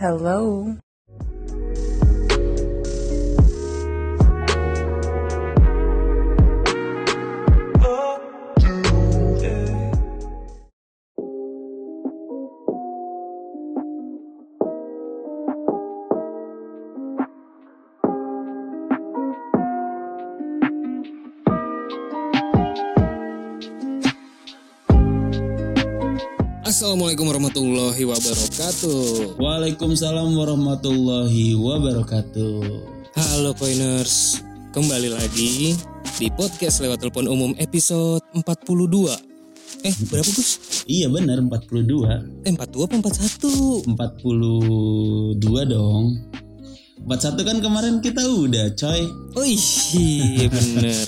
Hello. Assalamualaikum warahmatullahi wabarakatuh. Waalaikumsalam warahmatullahi wabarakatuh. Halo Coiners, kembali lagi di podcast lewat telepon umum episode 42. Eh, berapa Gus? Iya benar 42. Eh, 42 apa 41? 42 dong. 41 kan kemarin kita udah coy. Oh iya bener.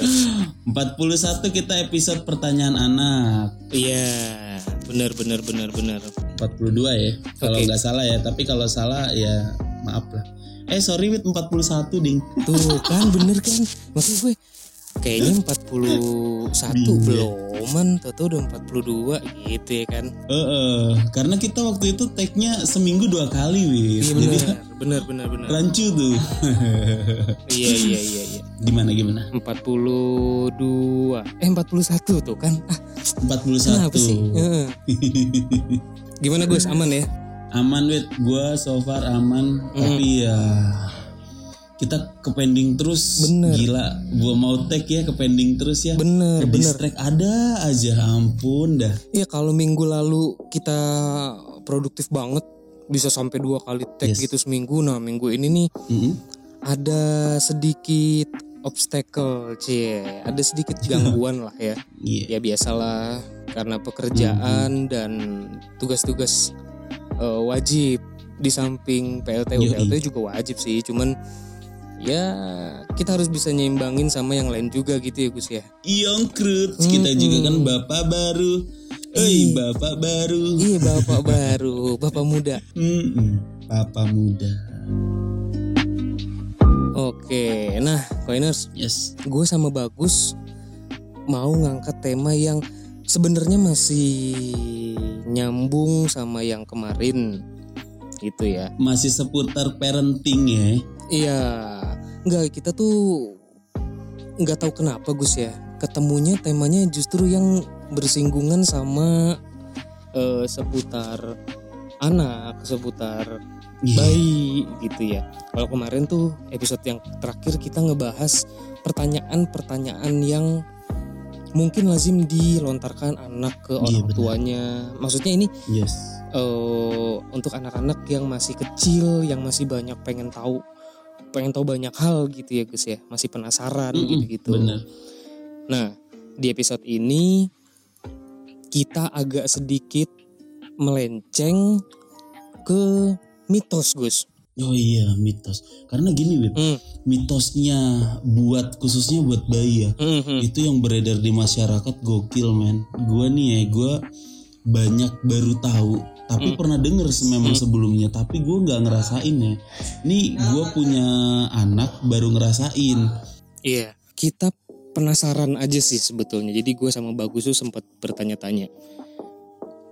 41 kita episode pertanyaan anak. Iya, bener bener bener bener. 42 ya. Kalau Oke. nggak salah ya, tapi kalau salah ya maaf lah. Eh sorry Wit 41 ding. Tuh kan bener kan? Maksud gue kayaknya 41 beloman, tau udah 42 gitu ya kan? Eh, eh, karena kita waktu itu tag-nya seminggu dua kali Wit. Iya Jadi bener, bener bener bener. rancu tuh. Iya iya iya iya. gimana gimana? 42 Eh 41 tuh kan ah, 41. Kenapa sih Heeh. Gimana Gus aman ya aman wit gua so far aman Hmm. tapi ya kita ke pending terus. Bener. gila gua mau tag ya ke pending terus ya. Bener ke bener. ada aja ampun dah. Iya kalau minggu lalu kita produktif banget Bisa sampai dua kali tag Yes. gitu seminggu. Nah minggu ini nih Mm-mm. ada sedikit obstacle cie. Ada sedikit gangguan lah ya. Iya. Ya biasalah. Karena pekerjaan dan tugas-tugas eh, wajib di samping PLT Yoi. PLT juga wajib sih. Cuman ya kita harus bisa nyimbangin sama yang lain juga gitu ya Gus ya. Iong Krut kita juga kan bapak baru. Hei bapak baru. Iya bapak baru bapak muda. Mm-mm. Bapak muda. Oke nah Coiners Yes. gue sama Bagus mau ngangkat tema yang sebenarnya masih nyambung sama yang kemarin. Gitu ya. Masih seputar parenting ya. Iya, nggak kita tuh nggak tahu kenapa Gus ya. Ketemunya temanya justru yang bersinggungan sama eh, seputar anak, seputar Iya. bayi gitu ya. Kalau kemarin tuh episode yang terakhir kita ngebahas pertanyaan-pertanyaan yang mungkin lazim dilontarkan anak ke Iya, orang benar. tuanya. Maksudnya ini Yes eh untuk anak-anak yang masih kecil yang masih banyak pengen tahu pengen tahu banyak hal gitu ya Gus ya masih penasaran Mm-mm, gitu-gitu bener. nah di episode ini kita agak sedikit melenceng ke mitos Gus Oh iya mitos Karena gini Wit Hmm. mitosnya buat khususnya buat bayi ya Mhm. itu yang beredar di masyarakat gokil men gue nih ya gue banyak baru tahu tapi Hmm. pernah denger memang sebelumnya tapi gue nggak ngerasain ya nih gue punya anak baru ngerasain Iya, kita penasaran aja sih sebetulnya. Jadi gue sama Bagus tuh sempat bertanya-tanya.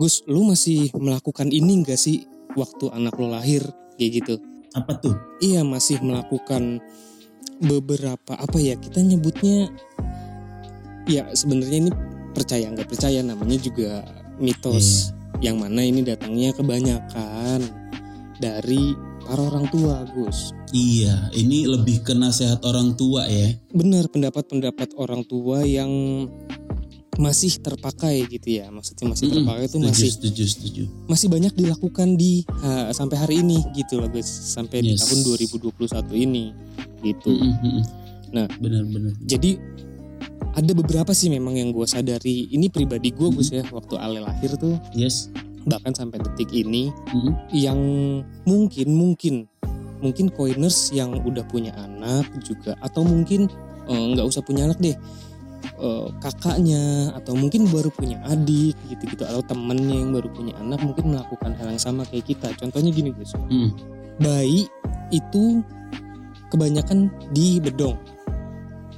Gus, lu masih melakukan ini gak sih waktu anak lo lahir kayak gitu? apa tuh Iya masih melakukan beberapa apa ya kita nyebutnya ya sebenarnya ini percaya nggak percaya namanya juga mitos yang mana ini datangnya kebanyakan dari para orang tua Gus. iya ini lebih ke nasihat orang tua ya Benar pendapat-pendapat orang tua yang masih terpakai gitu ya maksudnya masih Mm-mm, terpakai itu masih setuju setuju masih banyak dilakukan di ha, sampai hari ini gitu loh guys sampai di Yes. tahun 2021 ini gitu Mm-mm, mm-mm. Nah. benar-benar jadi ada beberapa sih memang yang gue sadari. Ini pribadi gue Gus ya waktu Ale lahir tuh. Yes. Bahkan sampai detik ini Mm-mm. yang mungkin mungkin mungkin coiners yang udah punya anak juga atau mungkin eh, nggak usah punya anak deh eh, kakaknya atau mungkin baru punya adik gitu-gitu atau temennya yang baru punya anak mungkin melakukan hal yang sama kayak kita. Contohnya gini Gus. Mm. bayi itu kebanyakan di bedong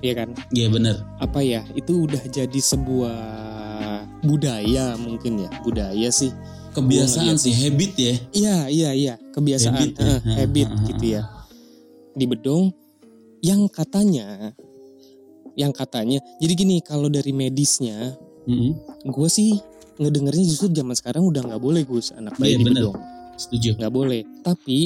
ya kan? Iya benar. Apa ya itu udah jadi sebuah budaya mungkin ya. Budaya sih. Kebiasaan sih habit ya. Iya, iya, iya, kebiasaan, Habit ya? eh, habit Ha, ha, ha, gitu ya. Di bedong yang katanya yang katanya jadi gini kalau dari medisnya Mm-mm. gue sih ngedengernya justru zaman sekarang udah nggak boleh Gus anak bayi Iya, di bener. bedong. Setuju. Nggak boleh. Tapi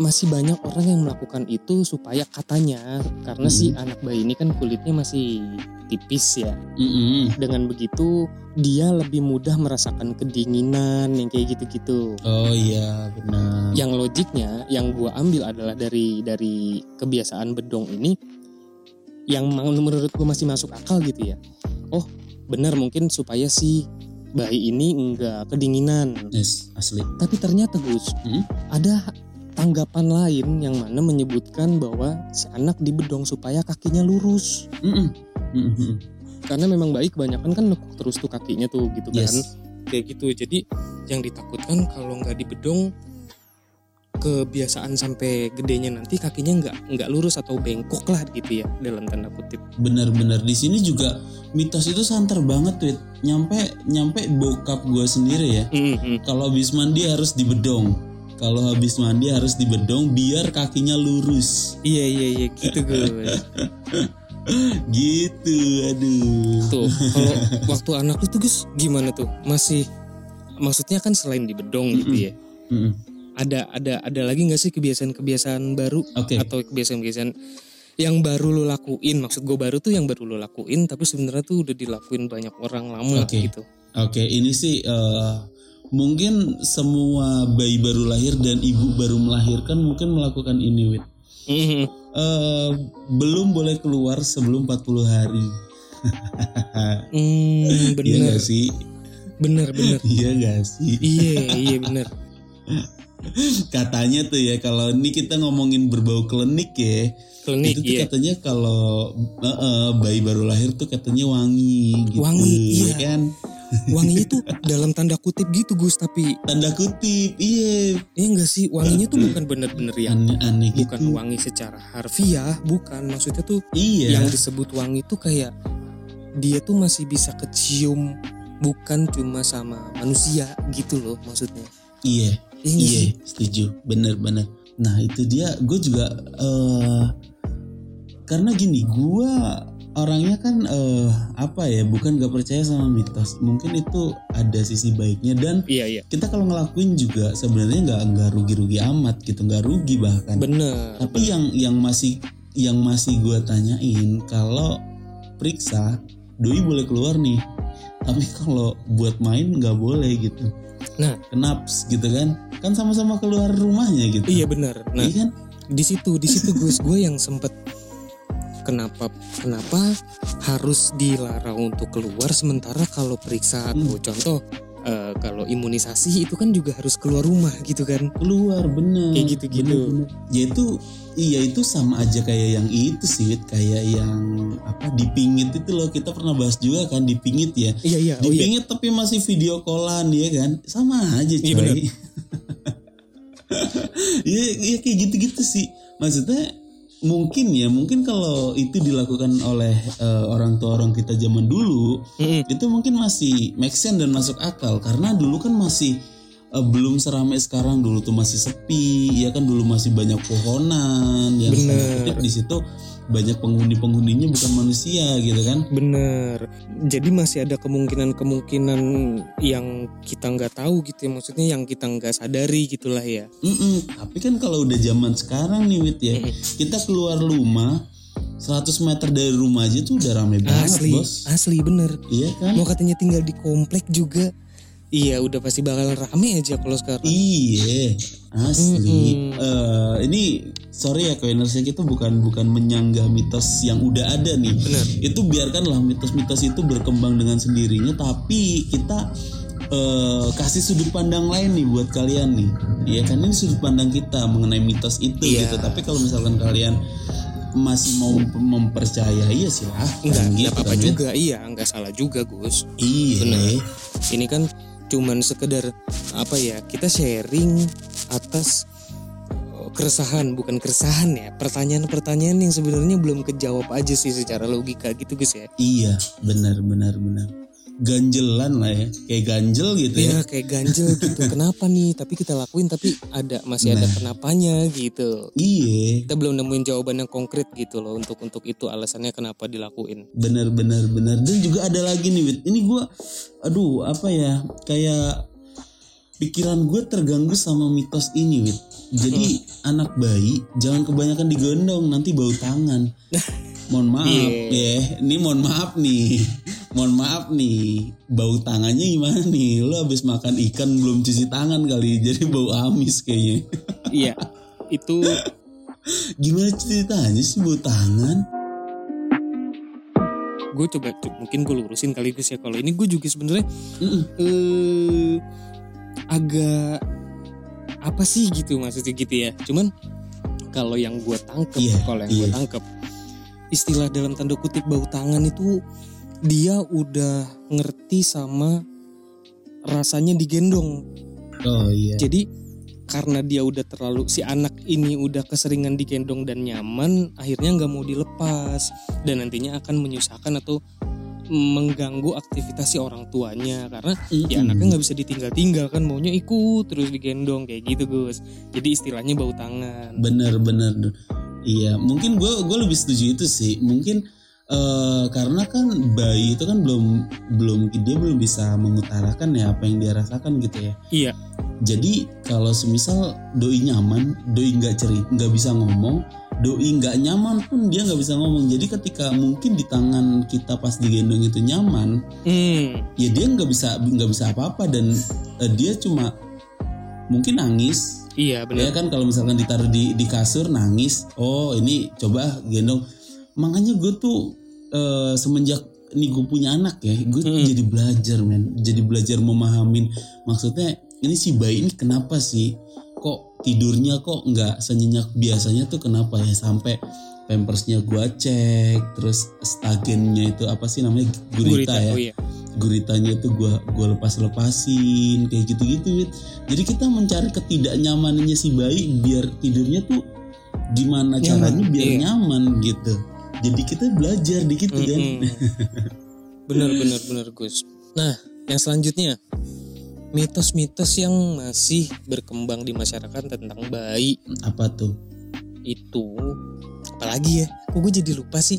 masih banyak orang yang melakukan itu supaya katanya karena si Hmm. anak bayi ini kan kulitnya masih tipis ya Mm-mm. dengan begitu dia lebih mudah merasakan kedinginan yang kayak gitu-gitu oh iya benar yang logiknya yang gua ambil adalah dari dari kebiasaan bedong ini yang menurut gua masih masuk akal gitu ya oh benar mungkin supaya si bayi ini enggak kedinginan yes asli tapi ternyata Gus Hmm? ada tanggapan lain yang mana menyebutkan bahwa si anak dibedong supaya kakinya lurus. Mm-mm. Mm-mm. karena memang bayi kebanyakan kan nekuk terus tuh kakinya tuh gitu kan. Yes. Kayak gitu. Jadi yang ditakutkan kalau nggak dibedong kebiasaan sampai gedenya nanti kakinya nggak nggak lurus atau bengkok lah gitu ya dalam tanda kutip. Benar-benar. Di sini juga mitos itu santer banget tweet nyampe nyampe bokap gue sendiri ya. Mm-mm. kalau habis mandi harus dibedong kalau habis mandi harus dibedong biar kakinya lurus. Iya iya iya gitu Gus. Gitu aduh. Tuh kalau waktu anak lu tuh Gus gimana tuh? Masih maksudnya kan selain dibedong gitu ya. Ada ada ada lagi nggak sih kebiasaan-kebiasaan baru? Oke. Atau kebiasaan-kebiasaan yang baru lo lakuin? Maksud gue baru tuh yang baru lo lakuin tapi sebenarnya tuh udah dilakuin banyak orang lama Oke. gitu. Oke, ini sih eh, mungkin semua bayi baru lahir dan ibu baru melahirkan mungkin melakukan ini, Wit. Mhm. Eh, belum boleh keluar sebelum 40 hari. Iya bener gak sih? bener bener Iya gak sih? iya iya bener Katanya tuh ya kalau ini kita ngomongin berbau klinik ya. klinik itu tuh iya katanya kalau eh, eh, bayi baru lahir tuh katanya wangi gitu. Wangi, iya. ya kan? wanginya tuh dalam tanda kutip gitu Gus tapi Tanda kutip, iya. ya enggak sih wanginya tuh bukan bener-bener yang Aneh-aneh gitu. bukan wangi secara harfiah bukan maksudnya tuh Iya. yang disebut wangi tuh kayak dia tuh masih bisa kecium bukan cuma sama manusia gitu loh maksudnya Iya. Iya Iya, setuju. Bener-bener. Nah itu dia, gue juga eh karena gini, gue orangnya kan eh apa ya, bukan gak percaya sama mitos. Mungkin itu ada sisi baiknya dan iya iya kita kalau ngelakuin juga sebenarnya nggak nggak rugi-rugi amat gitu, nggak rugi bahkan. bener Tapi yang yang masih yang masih gue tanyain kalau periksa, doi boleh keluar nih. Tapi kalau buat main nggak boleh gitu. Nah. kenaps gitu kan? Kan sama-sama keluar rumahnya gitu. iya bener nah Iya kan? di situ di situ Gus gue yang sempet kenapa kenapa harus dilarang untuk keluar sementara kalau periksa atau contoh eh, kalau imunisasi itu kan juga harus keluar rumah gitu kan Keluar bener. Kayak. Bener, bener. Ya itu iya itu sama aja kayak yang itu sih, kayak yang apa dipingit itu loh kita pernah bahas juga kan dipingit ya. iya iya oh iya Dipingit tapi masih video callan ya kan? Sama aja coy. Iya iya kayak gitu-gitu sih. Maksudnya mungkin ya mungkin kalau itu dilakukan oleh eh, orang tua orang kita zaman dulu Mm-mm. itu mungkin masih make sense dan masuk akal. Karena dulu kan masih eh, belum seramai sekarang. Dulu tuh masih sepi ya kan? Dulu masih banyak pohonan yang di situ banyak penghuni-penghuninya bukan manusia gitu kan Bener. Jadi masih ada kemungkinan-kemungkinan yang kita nggak tahu gitu ya. Maksudnya yang kita nggak sadari gitulah ya. Mm-mm. tapi kan kalau udah zaman sekarang nih Wit ya Mm-mm. kita keluar rumah 100 meter dari rumah aja tuh udah rame banget Asli, bos asli bener. iya kan Mau katanya tinggal di komplek juga. Iya udah pasti bakal rame aja kalau sekarang. Iya, asli. Mm-mm. Eh, ini sorry ya koinersnya kita bukan bukan menyanggah mitos yang udah ada nih. Bener. Itu biarkanlah mitos-mitos itu berkembang dengan sendirinya, tapi kita eh, kasih sudut pandang lain nih buat kalian nih. Iya kan ini sudut pandang kita mengenai mitos itu Iya. gitu. Tapi kalau misalkan kalian masih mau mempercayai ya silahkan Enggak, gitu enggak apa-apa kan ya. juga. Iya, enggak salah juga Gus. Iya. Bener. Ini kan cuman sekedar apa ya kita sharing atas uh, keresahan bukan keresahan ya pertanyaan-pertanyaan yang sebenarnya belum kejawab aja sih secara logika gitu Gus ya Iya, benar benar benar. Ganjelan lah ya. Kayak ganjel gitu ya, ya. kayak ganjel gitu. Kenapa nih? Tapi kita lakuin tapi ada masih ada Nah. kenapanya gitu. Iya. Kita belum nemuin jawaban yang konkret gitu loh untuk untuk itu alasannya kenapa dilakuin. Benar benar benar. Dan juga ada lagi nih Wit. Ini gua aduh apa ya? Kayak pikiran gue terganggu sama mitos ini Wit jadi anak bayi jangan kebanyakan digendong nanti bau tangan. Mohon maaf Iya. ya. Ini mohon maaf nih. Mohon maaf nih. Bau tangannya gimana nih? Lo habis makan ikan belum cuci tangan kali. Jadi bau amis kayaknya. Iya. Itu gimana ceritanya sih bau tangan? Gue coba mungkin gue lurusin kali Gus ya. Kalau ini gue juga sebenarnya Mm-mm. eh agak apa sih gitu maksudnya gitu ya. Cuman kalau yang gue tangkep Iya, kalau yang gue iya. tangkep istilah dalam tanda kutip bau tangan itu dia udah ngerti sama rasanya digendong. Oh iya. Jadi karena dia udah terlalu si anak ini udah keseringan digendong dan nyaman akhirnya nggak mau dilepas dan nantinya akan menyusahkan atau mengganggu aktivitas si orang tuanya karena ya Mm-mm. anaknya nggak bisa ditinggal-tinggal kan maunya ikut terus digendong kayak gitu Gus. Jadi istilahnya bau tangan. Bener bener. Iya mungkin gue gue lebih setuju itu sih. Mungkin eh, karena kan bayi itu kan belum belum dia belum bisa mengutarakan ya apa yang dia rasakan gitu ya. Iya jadi kalau semisal doi nyaman doi nggak cerit nggak bisa ngomong doi nggak nyaman pun dia nggak bisa ngomong. Jadi ketika mungkin di tangan kita pas digendong itu nyaman hmm. ya dia nggak bisa nggak bisa apa-apa dan eh, dia cuma mungkin nangis. Iya ya benar kan kalau misalkan ditaruh di di kasur nangis. Oh ini coba gendong. Makanya gue tuh eh, semenjak ini gue punya anak ya gue Hmm. jadi belajar men. Jadi belajar memahamin maksudnya ini si bayi ini kenapa sih? Kok tidurnya kok nggak senyenyak biasanya tuh kenapa ya? Sampai pampersnya gue cek terus stagennya itu apa sih namanya? Gurita, ya? oh iya. Guritanya itu gua gua lepas lepasin kayak gitu gitu Wit. jadi kita mencari ketidaknyamanannya si bayi biar tidurnya tuh gimana Nyaman, caranya biar iya. nyaman gitu. Jadi kita belajar dikit kan? Mm-mm. bener bener bener Gus. Nah yang selanjutnya mitos-mitos yang masih berkembang di masyarakat tentang bayi. Apa tuh? Itu apalagi ya? Kok gue jadi lupa sih?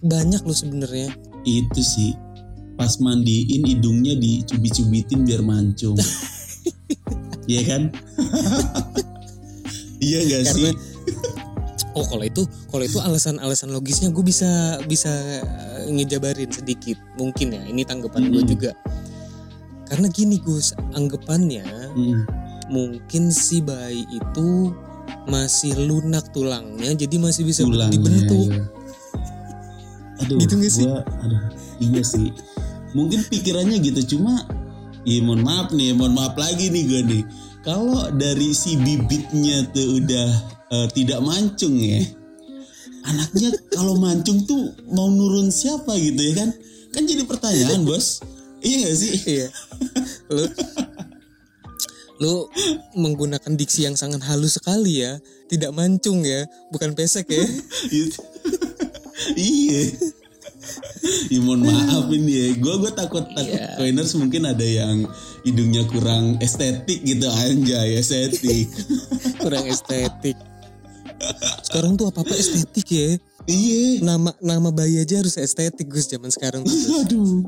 Banyak loh sebenarnya. Itu sih. Pas mandiin hidungnya dicubit-cubitin biar mancung. Iya kan? Iya gak sih? Karena- oh kalau itu kalau itu alasan-alasan logisnya gue bisa bisa eh, ngejabarin sedikit. Mungkin ya ini tanggapan gue Mm-mm. juga karena gini Gus anggapannya Mm, mungkin si bayi itu masih lunak tulangnya jadi masih bisa tulangnya dibentuk. ya. aduh Gitu gak sih? gua aduh iya sih. Mungkin pikirannya gitu cuma ya mohon maaf nih mohon maaf lagi nih gue nih. Kalau dari si bibitnya tuh udah eh, tidak mancung ya anaknya kalau mancung tuh mau nurun siapa gitu ya kan? Kan jadi pertanyaan bos iya gak sih? Iya. Lu lu menggunakan diksi yang sangat halus sekali ya. Tidak mancung ya bukan pesek ya. Iya. Ya mohon maaf ini ya. Gue gue takut takut Iya. coiners mungkin ada yang hidungnya kurang estetik gitu anjay estetik. Kurang estetik. Sekarang tuh apa apa estetik ya. Iya. Nama nama bayi aja harus estetik Gus zaman sekarang tuh aduh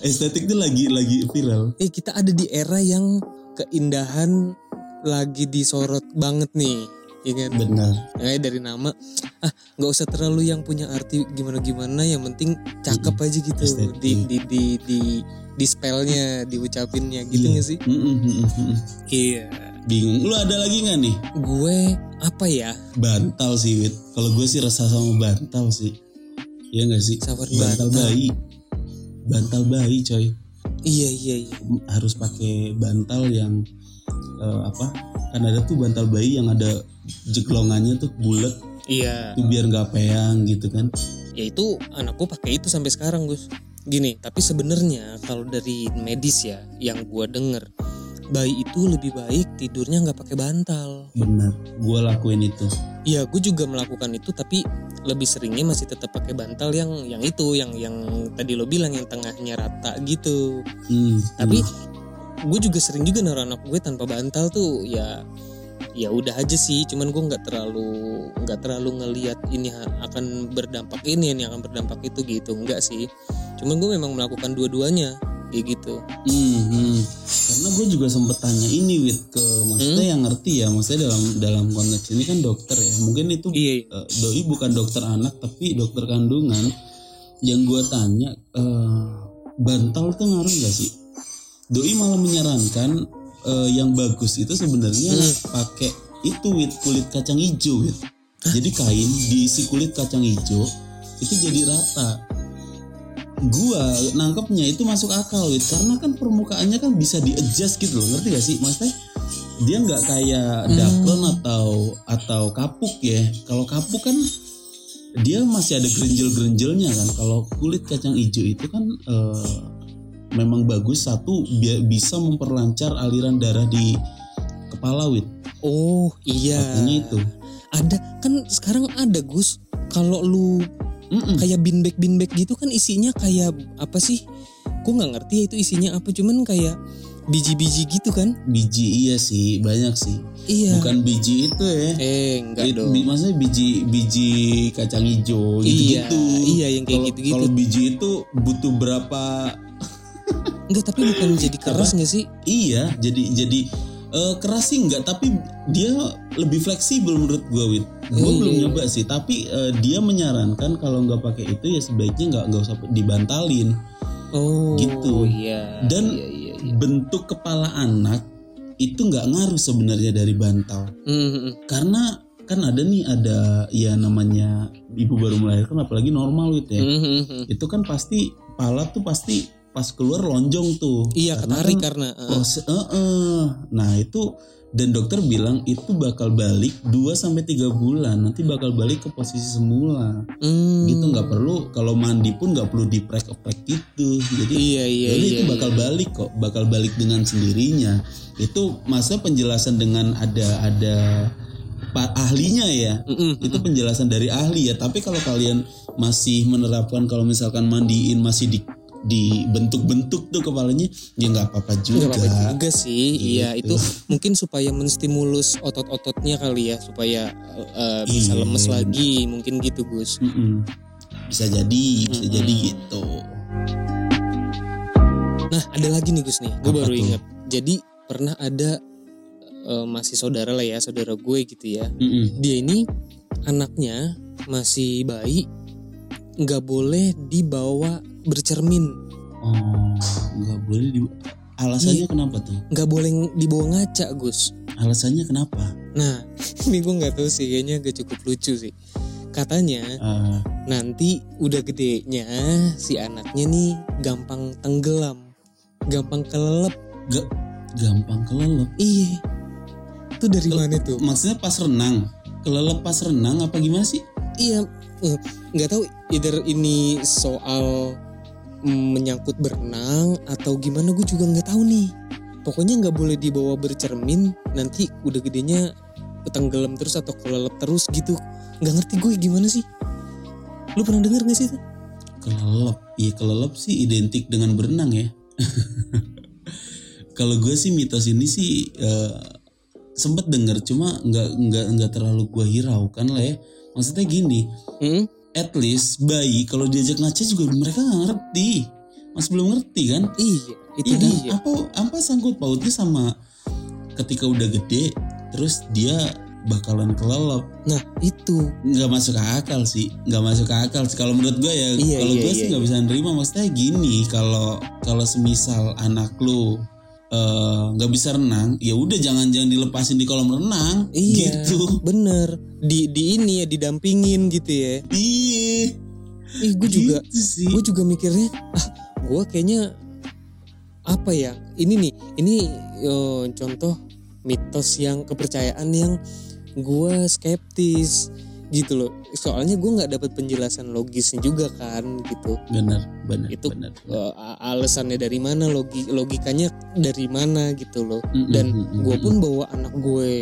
estetik tuh lagi lagi viral. Eh kita ada di era yang keindahan lagi disorot banget nih ya kan? Benar. Makanya dari nama ah nggak usah terlalu yang punya arti gimana gimana yang penting cakep aja gitu. Estetik. di di di di di spellnya diucapinnya gitu Iya. nggak sih? Iya. Bingung. Lu ada lagi nggak nih? Gue apa ya? Bantal sih Wit. Kalau gue sih resah sama bantal sih. Iya gak sih? Bantal bantal. bayi bantal bayi coy. Iya iya iya. Harus pakai bantal yang eh, apa kan ada tuh bantal bayi yang ada jeglongannya tuh bulat. Iya. Tuh biar nggak peang gitu kan. Ya itu anakku pakai itu sampai sekarang Gus. Gini tapi sebenarnya kalau dari medis ya yang gue denger bayi itu lebih baik tidurnya nggak pakai bantal. benar gue lakuin itu Iya, gue juga melakukan itu tapi lebih seringnya masih tetap pakai bantal yang yang itu yang yang tadi lo bilang yang tengahnya rata gitu. Hmm, Tapi hmm. gue juga sering juga naruh anak gue tanpa bantal tuh ya ya udah aja sih cuman gue nggak terlalu nggak terlalu ngelihat ini akan berdampak ini ini akan berdampak itu gitu enggak sih. Cuman gue memang melakukan dua-duanya kayak gitu. Hmm, hmm. karena gue juga sempet tanya ini wit ke maksudnya Hmm? yang ngerti ya maksudnya dalam dalam konteks ini kan dokter ya. Mungkin itu iya. eh, doi bukan dokter anak tapi dokter kandungan. Yang gue tanya eh, bantal tuh ngaruh gak sih? Doi malah menyarankan eh, yang bagus itu sebenarnya Hmm. pakai itu wit kulit kacang hijau wit jadi kain diisi kulit kacang hijau itu jadi rata. Gua nangkepnya itu masuk akal wit karena kan permukaannya kan bisa di adjust gitu loh ngerti gak sih? Maksudnya dia nggak kayak Hmm. daklon atau atau kapuk ya. Kalau kapuk kan dia masih ada gerinjel-gerinjelnya kan. Kalau kulit kacang hijau itu kan eh, memang bagus satu bi- bisa memperlancar aliran darah di kepala wit. Oh iya. Katanya itu. Ada kan sekarang ada Gus. Kalau lu Mm-mm. kayak bin bag bin bag gitu kan isinya kayak apa sih? Gue nggak ngerti ya itu isinya apa cuman kayak biji-biji gitu kan? Biji iya sih banyak sih. Iya. Bukan biji itu ya. Eh enggak Bi- dong. maksudnya biji biji kacang hijau iya gitu-gitu. iya yang kayak Kalau- gitu-gitu. Kalau biji itu butuh berapa? Enggak tapi bukan jadi keras nggak sih Iya, jadi jadi eh, keras sih enggak, tapi dia lebih fleksibel menurut gue, Wit. Gue Iya, belum nyoba sih, tapi eh, dia menyarankan kalau nggak pakai itu ya sebaiknya nggak nggak usah dibantalin. oh Gitu. iya Dan iya iya, iya. Bentuk kepala anak itu nggak ngaruh sebenarnya dari bantal, Hmm, hmm, hmm. karena kan ada nih ada ya namanya ibu baru melahirkan apalagi normal Wit ya. Hmm, hmm, hmm. itu kan pasti pala tuh pasti pas keluar lonjong tuh. iya Karena ketarik kan karena eh, proses- eh, eh. Nah itu dan dokter bilang itu bakal balik 2 sampai tiga bulan nanti bakal balik ke posisi semula hmm. gitu nggak perlu kalau mandi pun nggak perlu diprek-prek gitu jadi iya iya jadi iya itu bakal iya. balik kok bakal balik dengan sendirinya itu masa penjelasan dengan ada ada pak ahlinya ya Mm, mm, itu penjelasan dari ahli ya tapi kalau kalian masih menerapkan kalau misalkan mandiin masih di dibentuk-bentuk tuh kepalanya ya nggak apa-apa juga Nggak apa-apa juga sih, iya Gitu. itu mungkin supaya menstimulus otot-ototnya kali ya, supaya eh, bisa Iya, lemes bener. lagi, mungkin gitu Gus. Mm-mm. bisa jadi bisa Mm-mm. jadi gitu Nah ada lagi nih Gus nih, gue baru tuh? ingat. Jadi pernah ada eh, masih saudara lah ya, saudara gue gitu ya. Mm-mm. Dia ini anaknya masih bayi, nggak boleh dibawa bercermin, oh nggak boleh di alasannya kenapa tuh nggak boleh dibawa ngaca Gus. alasannya kenapa Nah ini gue nggak tahu sih, kayaknya gak cukup lucu sih. Katanya Ah, nanti udah gedenya si anaknya nih gampang tenggelam, gampang kelelep. gampang kelelep Iya. Itu dari Kel- mana tuh? maksudnya pas renang kelelep pas renang apa gimana sih Iya, eh, nggak tahu either ini soal mm, menyangkut berenang atau gimana gue juga nggak tahu nih. Pokoknya nggak boleh dibawa bercermin, nanti udah gedenya ketenggelam terus atau kelelep terus gitu. Nggak ngerti gue gimana sih? Lu pernah denger gak sih itu? kelelep iya kelelep sih identik dengan berenang ya kalau gue sih mitos ini sih eh, sempet denger cuma nggak nggak nggak terlalu gue hiraukan lah ya maksudnya gini Hmm? At least bayi kalau diajak ngaca juga mereka nggak ngerti. Masih belum ngerti kan? Iya, itu Iya kan? dia. apa apa sangkut pautnya sama ketika udah gede terus dia bakalan kelelep? Nah itu. Nggak masuk akal sih nggak masuk akal sih. Kalau menurut gue ya Iya, kalau iya, gue iya, sih nggak bisa nerima. Maksudnya gini kalau kalau semisal anak lu eh, nggak bisa renang ya udah jangan jangan dilepasin di kolam renang. Iya gitu. bener. Di di ini ya didampingin gitu ya. iya. Ih gue juga gitu sih. gue juga mikirnya ah gue kayaknya apa ya? Ini nih ini eh, contoh mitos yang kepercayaan yang gue skeptis gitu loh. Soalnya gue nggak dapat penjelasan logisnya juga kan gitu. Benar benar Itu, benar Eh, a- alasannya dari mana logi logikanya dari mana gitu loh. Mm, dan mm, mm, gue mm, pun bawa anak gue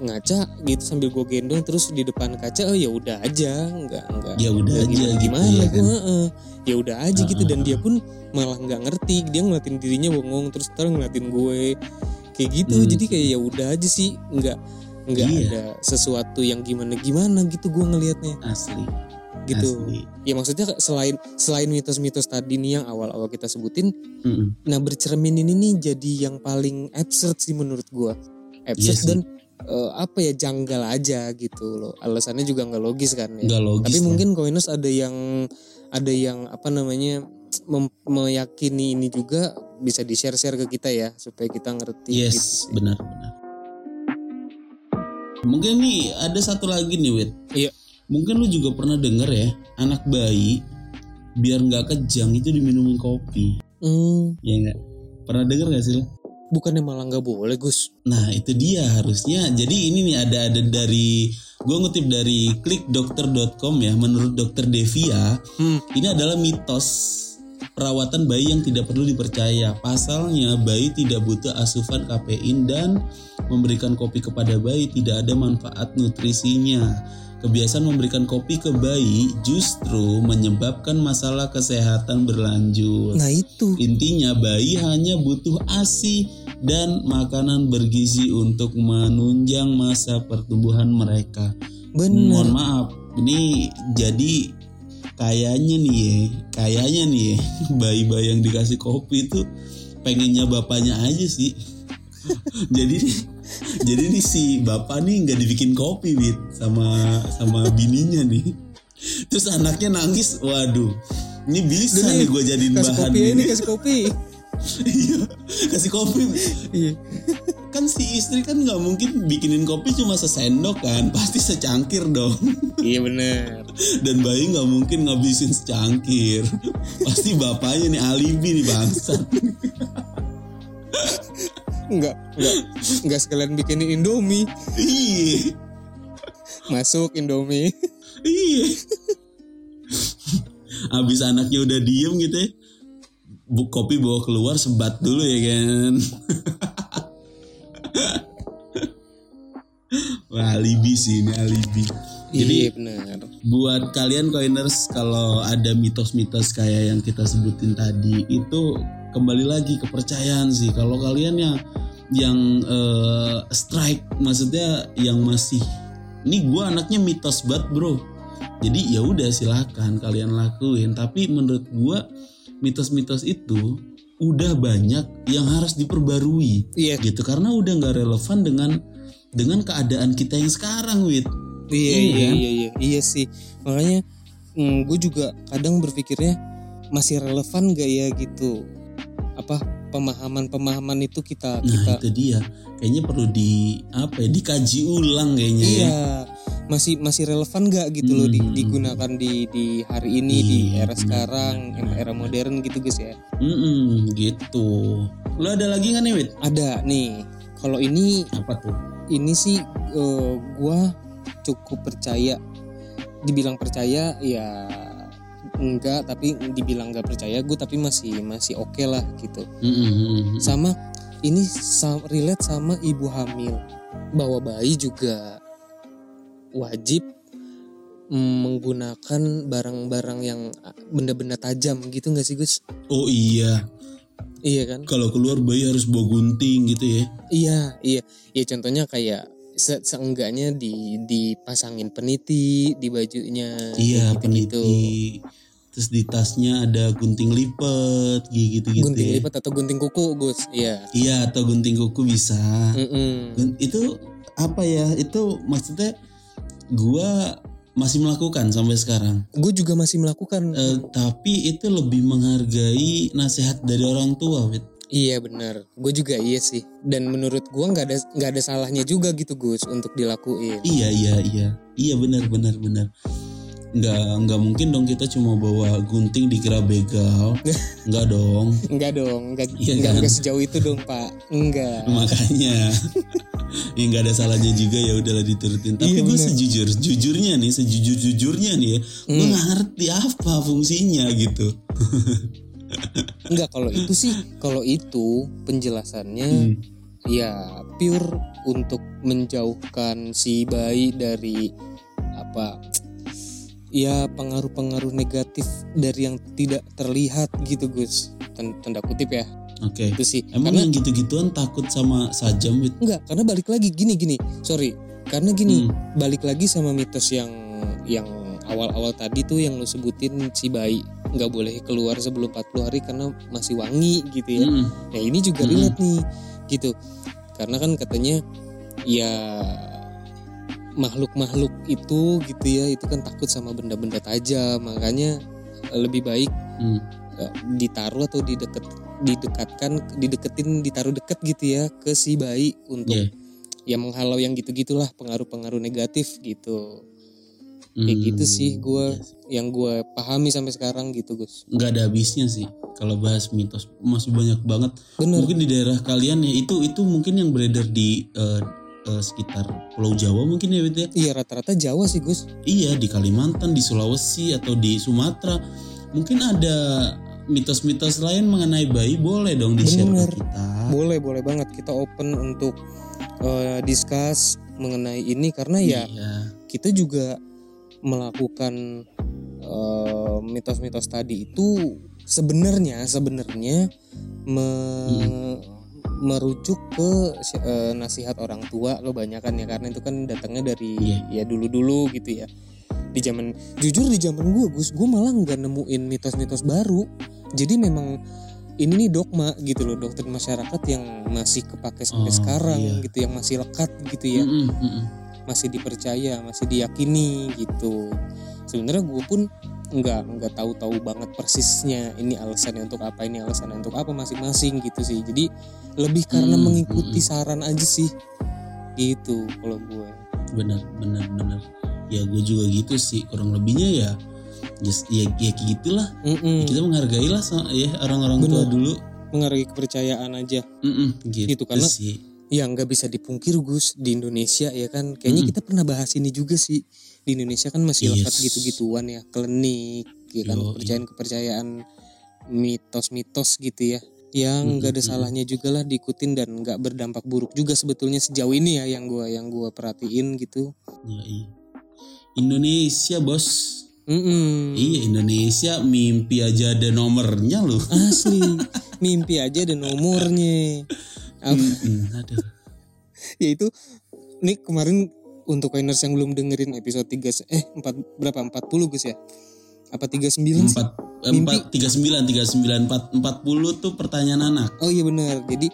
ngaca gitu sambil gue gendong terus di depan kaca oh ya udah aja nggak nggak ya udah aja gimana, gitu gimana ya gue kan ya udah aja gitu dan Ah, dia pun malah nggak ngerti dia ngeliatin dirinya bengong terus ntar ngeliatin gue. Kayak gitu Hmm. jadi kayak ya udah aja sih nggak nggak Iya. ada sesuatu yang gimana gimana gitu gue ngelihatnya. Asli. Gitu. Asli. Ya maksudnya selain selain mitos-mitos tadi nih yang awal-awal kita sebutin Mm-mm. nah bercermin ini nih jadi yang paling absurd sih menurut gua. Absurd Iya sih. dan eh, apa ya janggal aja gitu loh. Alasannya juga nggak logis kan ya. Nggak logis tapi lah. mungkin Koinus ada yang ada yang apa namanya mem- meyakini ini juga bisa di share share ke kita ya supaya kita ngerti yes gitu benar benar mungkin nih ada satu lagi nih Wit Iya. mungkin lu juga pernah denger ya anak bayi biar nggak kejang itu diminumin kopi Hmm, ya nggak pernah denger gak sih lu? bukannya malah nggak boleh Gus Nah itu dia harusnya. Jadi ini nih ada ada dari gue ngutip dari klikdokter.com ya. Menurut dokter Devia, Hmm. ini adalah mitos perawatan bayi yang tidak perlu dipercaya. Pasalnya bayi tidak butuh asupan kafein dan memberikan kopi kepada bayi tidak ada manfaat nutrisinya. Kebiasaan memberikan kopi ke bayi justru menyebabkan masalah kesehatan berlanjut. nah itu Intinya bayi hanya butuh ASI dan makanan bergizi untuk menunjang masa pertumbuhan mereka. bener Mohon maaf, ini jadi kayaknya nih ya, kayaknya nih ya, bayi-bayi yang dikasih kopi itu pengennya bapaknya aja sih. jadi jadi nih si bapak nih nggak dibikin kopi wit sama sama bininya nih. Terus anaknya nangis, waduh. Ini bisa Udah nih gue jadiin kasih bahan kopi ini kasih kopi Iya, kasih kopi. iya Kan si istri kan nggak mungkin bikinin kopi cuma sesendok kan, pasti secangkir dong. iya bener Dan bayi nggak mungkin ngabisin secangkir. Pasti bapaknya nih alibi nih bangsat. Enggak, enggak, enggak sekalian bikinin Indomie. Iya, Masuk Indomie. iya. Abis anaknya udah diem gitu ya, bu kopi bawa keluar sebat dulu ya kan. Wah, alibi sih ini alibi. Jadi iya benar. buat kalian coiners kalau ada mitos-mitos kayak yang kita sebutin tadi itu kembali lagi kepercayaan sih. Kalau kalian yang yang eh, strike maksudnya yang masih ini gua anaknya mitos banget bro. Jadi ya udah silahkan kalian lakuin. Tapi menurut gua mitos-mitos itu udah banyak yang harus diperbarui Iya, gitu. Karena udah nggak relevan dengan dengan keadaan kita yang sekarang wit iya, Iya iya, kan? iya, iya, iya sih. Makanya gue juga kadang berpikirnya masih relevan gak ya gitu. Apa pemahaman-pemahaman itu kita Nah kita itu dia, kayaknya perlu di apa ya dikaji ulang kayaknya ya. iya masih masih relevan gak gitu loh di- Hmm. digunakan di di hari ini di Iya, era benar, sekarang benar, era modern gitu guys ya. Mm-mm, gitu. Lo ada lagi nggak nih Wit? Ada nih. Kalau ini Apa tuh? ini sih eh, gua cukup percaya dibilang percaya ya enggak tapi dibilang nggak percaya gue tapi masih masih oke lah gitu Mm-mm. sama ini relate sama ibu hamil bahwa bayi juga wajib menggunakan barang-barang yang ah, benda-benda tajam gitu nggak sih Gus? Oh iya, Iya kan? kalau keluar bayi harus bawa gunting gitu ya. Iya, iya. Ya contohnya kayak se seenggaknya di dipasangin peniti di bajunya. Iya, gitu-gitu. peniti. Terus di tasnya ada gunting lipat gitu gitu. Gunting ya. lipat atau gunting kuku, Gus. Iya. Iya, atau gunting kuku bisa. Mm-mm. Gun- Itu apa ya? Itu maksudnya gua masih melakukan sampai sekarang. Gue juga masih melakukan. Eh, tapi itu lebih menghargai nasihat dari orang tua, Wit. Iya benar. Gue juga iya sih. Dan menurut gue nggak ada nggak ada salahnya juga gitu Gus untuk dilakuin. Iya iya iya iya benar benar benar. Nggak nggak mungkin dong kita cuma bawa gunting dikira begal. Nggak dong. Enggak dong, enggak Iya enggak, kan? sejauh itu dong Pak. Enggak. Makanya ya nggak ada salahnya juga ya udahlah diturutin tapi Iya, gue sejujur jujurnya nih sejujur jujurnya nih ya gue Hmm. nggak ngerti apa fungsinya gitu Enggak kalau itu sih kalau itu penjelasannya Hmm. ya pure untuk menjauhkan si bayi dari apa ya pengaruh-pengaruh negatif dari yang tidak terlihat gitu Gus. Tan- tanda kutip ya. Oke. Itu sih. Emang karena yang gitu-gituan takut sama sajam enggak karena balik lagi gini gini. Sorry. Karena gini Hmm. balik lagi sama mitos yang yang awal-awal tadi tuh yang lu sebutin si bayi nggak boleh keluar sebelum 40 hari karena masih wangi gitu ya. Mm-mm. Nah ini juga Mm-mm. relate nih gitu. Karena kan katanya ya makhluk-makhluk itu gitu ya itu kan takut sama benda-benda tajam makanya eh, lebih baik Hmm. eh, ditaruh atau dideket didekatkan dideketin ditaruh deket gitu ya ke si bayi untuk Iya. ya menghalau yang gitu-gitulah pengaruh-pengaruh negatif gitu kayak Hmm, gitu sih gue sih. yang gue pahami sampai sekarang gitu Gus nggak ada habisnya sih kalau bahas mitos masih banyak banget bener mungkin di daerah kalian ya itu itu mungkin yang beredar di eh, eh, sekitar Pulau Jawa mungkin ya Wit ya? Iya rata-rata Jawa sih Gus. Iya di Kalimantan, di Sulawesi atau di Sumatera. Mungkin ada mitos-mitos lain mengenai bayi boleh dong di share ke kita. Boleh, boleh banget. Kita open untuk eh, discuss mengenai ini karena ya Iya. kita juga melakukan eh, mitos-mitos tadi itu sebenarnya sebenarnya me- merujuk ke eh, nasihat orang tua lo banyak kan ya karena itu kan datangnya dari Iya. ya dulu-dulu gitu ya di zaman jujur di zaman gue Gus gue malah nggak nemuin mitos-mitos baru jadi memang ini nih dogma gitu loh doktrin masyarakat yang masih kepake sampai Oh, sekarang iya. gitu yang masih lekat gitu ya Mm-mm, mm-mm. masih dipercaya masih diyakini gitu sebenarnya gue pun nggak nggak tahu-tahu banget persisnya ini alasannya untuk apa ini alasannya untuk apa masing-masing gitu sih jadi lebih karena Hmm, mengikuti hmm. saran aja sih gitu kalau gue Benar, benar, benar. Ya gue juga gitu sih kurang lebihnya ya. Just, ya, ya kayak gitulah. Mm-mm. Kita menghargai lah ya orang-orang tua dulu. menghargai kepercayaan aja Mm-mm, gitu, Gitu, karena- sih. Ya nggak bisa dipungkir Gus di Indonesia ya kan kayaknya Mm. kita pernah bahas ini juga sih di Indonesia kan masih Yes. lekat gitu-gituan ya klinik ya kan kepercayaan-kepercayaan mitos-mitos gitu ya yang nggak ada Mm-mm. salahnya juga lah diikutin dan nggak berdampak buruk juga sebetulnya sejauh ini ya yang gua yang gua perhatiin gitu Ya, iya. Indonesia bos. Mm-mm. Iya Indonesia mimpi aja ada nomornya loh. asli mimpi aja ada nomornya Apa- Mm-mm, aduh. ya itu nih kemarin untuk coiners yang belum dengerin episode 3 se- eh 4 berapa 40 Gus ya apa 39 sih empat Mimpi. empat tiga sembilan tiga sembilan empat empat puluh tuh pertanyaan anak oh iya benar jadi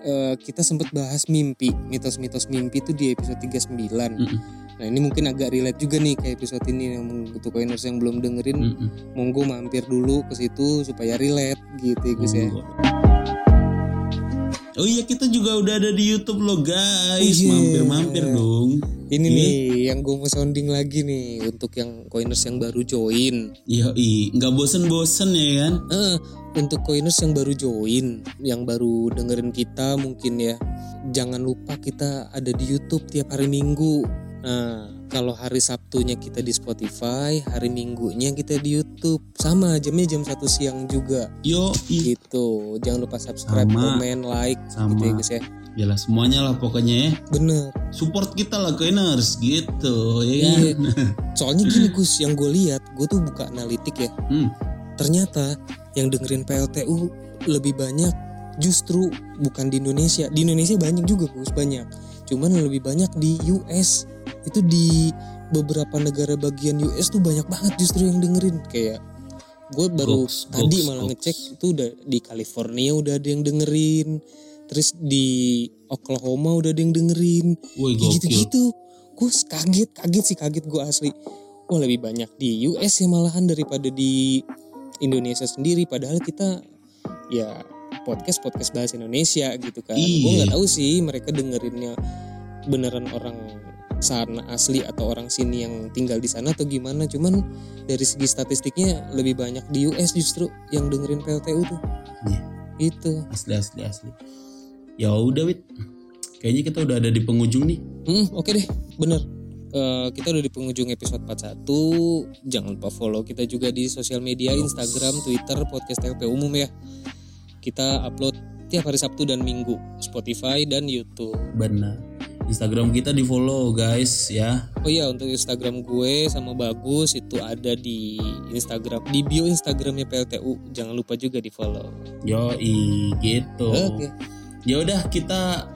eh, kita sempat bahas mimpi mitos-mitos mimpi itu di episode 39 Mm-mm. nah ini mungkin agak relate juga nih ke episode ini yang untuk coiners yang belum dengerin Mm-mm. monggo mampir dulu ke situ supaya relate gitu ya Gus ya. Oh iya kita juga udah ada di YouTube loh guys, Iya. mampir-mampir dong. ini Iya. nih yang gue mau sounding lagi nih untuk yang coiners yang baru join Iya, nggak bosen-bosen ya kan? Eh, untuk coiners yang baru join, yang baru dengerin kita mungkin ya, jangan lupa kita ada di YouTube tiap hari Minggu. Nah, kalau hari Sabtunya kita di Spotify, hari Minggunya kita di YouTube. Sama jamnya jam 1 siang juga Yo, gitu. Jangan lupa subscribe, Sama. komen, like sama. gitu ya guys ya. Yalah semuanya lah pokoknya ya. Bener. Support kita lah coiners gitu, ya kan? Iya. Soalnya gini Gus, yang gue lihat, gue tuh buka analitik ya. Hmm. ternyata yang dengerin PLTU lebih banyak justru bukan di Indonesia di Indonesia banyak juga Gus banyak cuman lebih banyak di US itu di beberapa negara bagian US tuh banyak banget justru yang dengerin. Kayak gue baru Goks, tadi goks, malah goks. ngecek itu udah di California udah ada yang dengerin. Terus di Oklahoma udah ada yang dengerin. Gitu-gitu. Gue kaget kaget sih kaget gue asli. Wah lebih banyak di US ya malahan daripada di Indonesia sendiri. Padahal kita ya podcast podcast bahasa Indonesia gitu kan. Gue Iya. nggak tahu sih mereka dengerinnya beneran orang sana asli atau orang sini yang tinggal di sana atau gimana cuman dari segi statistiknya lebih banyak di US justru yang dengerin PLTU tuh Iya. itu Asli asli asli. Ya udah wit. Kayaknya kita udah ada di penghujung nih. Hmm, oke deh, bener. Eh, kita udah di penghujung episode 41 Jangan lupa follow kita juga di sosial media Instagram, Twitter, podcast TLP umum ya Kita upload tiap hari Sabtu dan Minggu Spotify dan Youtube Benar. Instagram kita di follow guys ya. Oh iya untuk Instagram gue sama Bagus itu ada di Instagram Di bio Instagramnya PLTU Jangan lupa juga di follow Yoi gitu. Oke Ya udah kita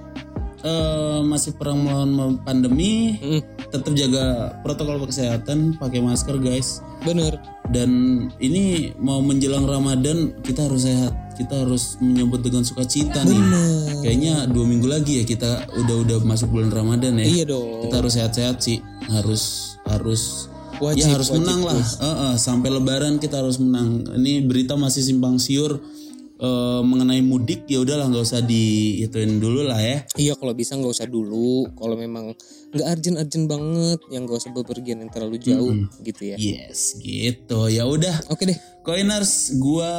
eh, masih perang melawan pandemi. Hmm, Tetap jaga protokol kesehatan, pakai masker guys. Bener Dan ini mau menjelang Ramadan kita harus sehat. Kita harus menyambut dengan sukacita nih. Bener Kayaknya dua minggu lagi ya kita udah udah masuk bulan Ramadan ya. Iya dong Kita harus sehat-sehat sih. Harus harus Wajib, ya harus wajib menang lah. Eh, eh, sampai Lebaran kita harus menang. Ini berita masih simpang siur eh, mengenai mudik ya udahlah nggak usah diituin dulu lah ya. Iya kalau bisa nggak usah dulu. Kalau memang nggak urgent-urgent banget, yang nggak usah bepergian yang terlalu jauh gitu ya. Yes, gitu. Ya udah, Oke deh. Coiners, gua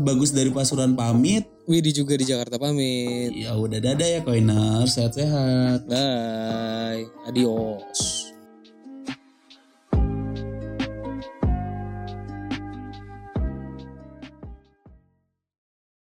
bagus dari Pasuruan pamit. Widi juga di Jakarta pamit. Ya udah dadah ya Coiners, sehat-sehat. Bye. Adios.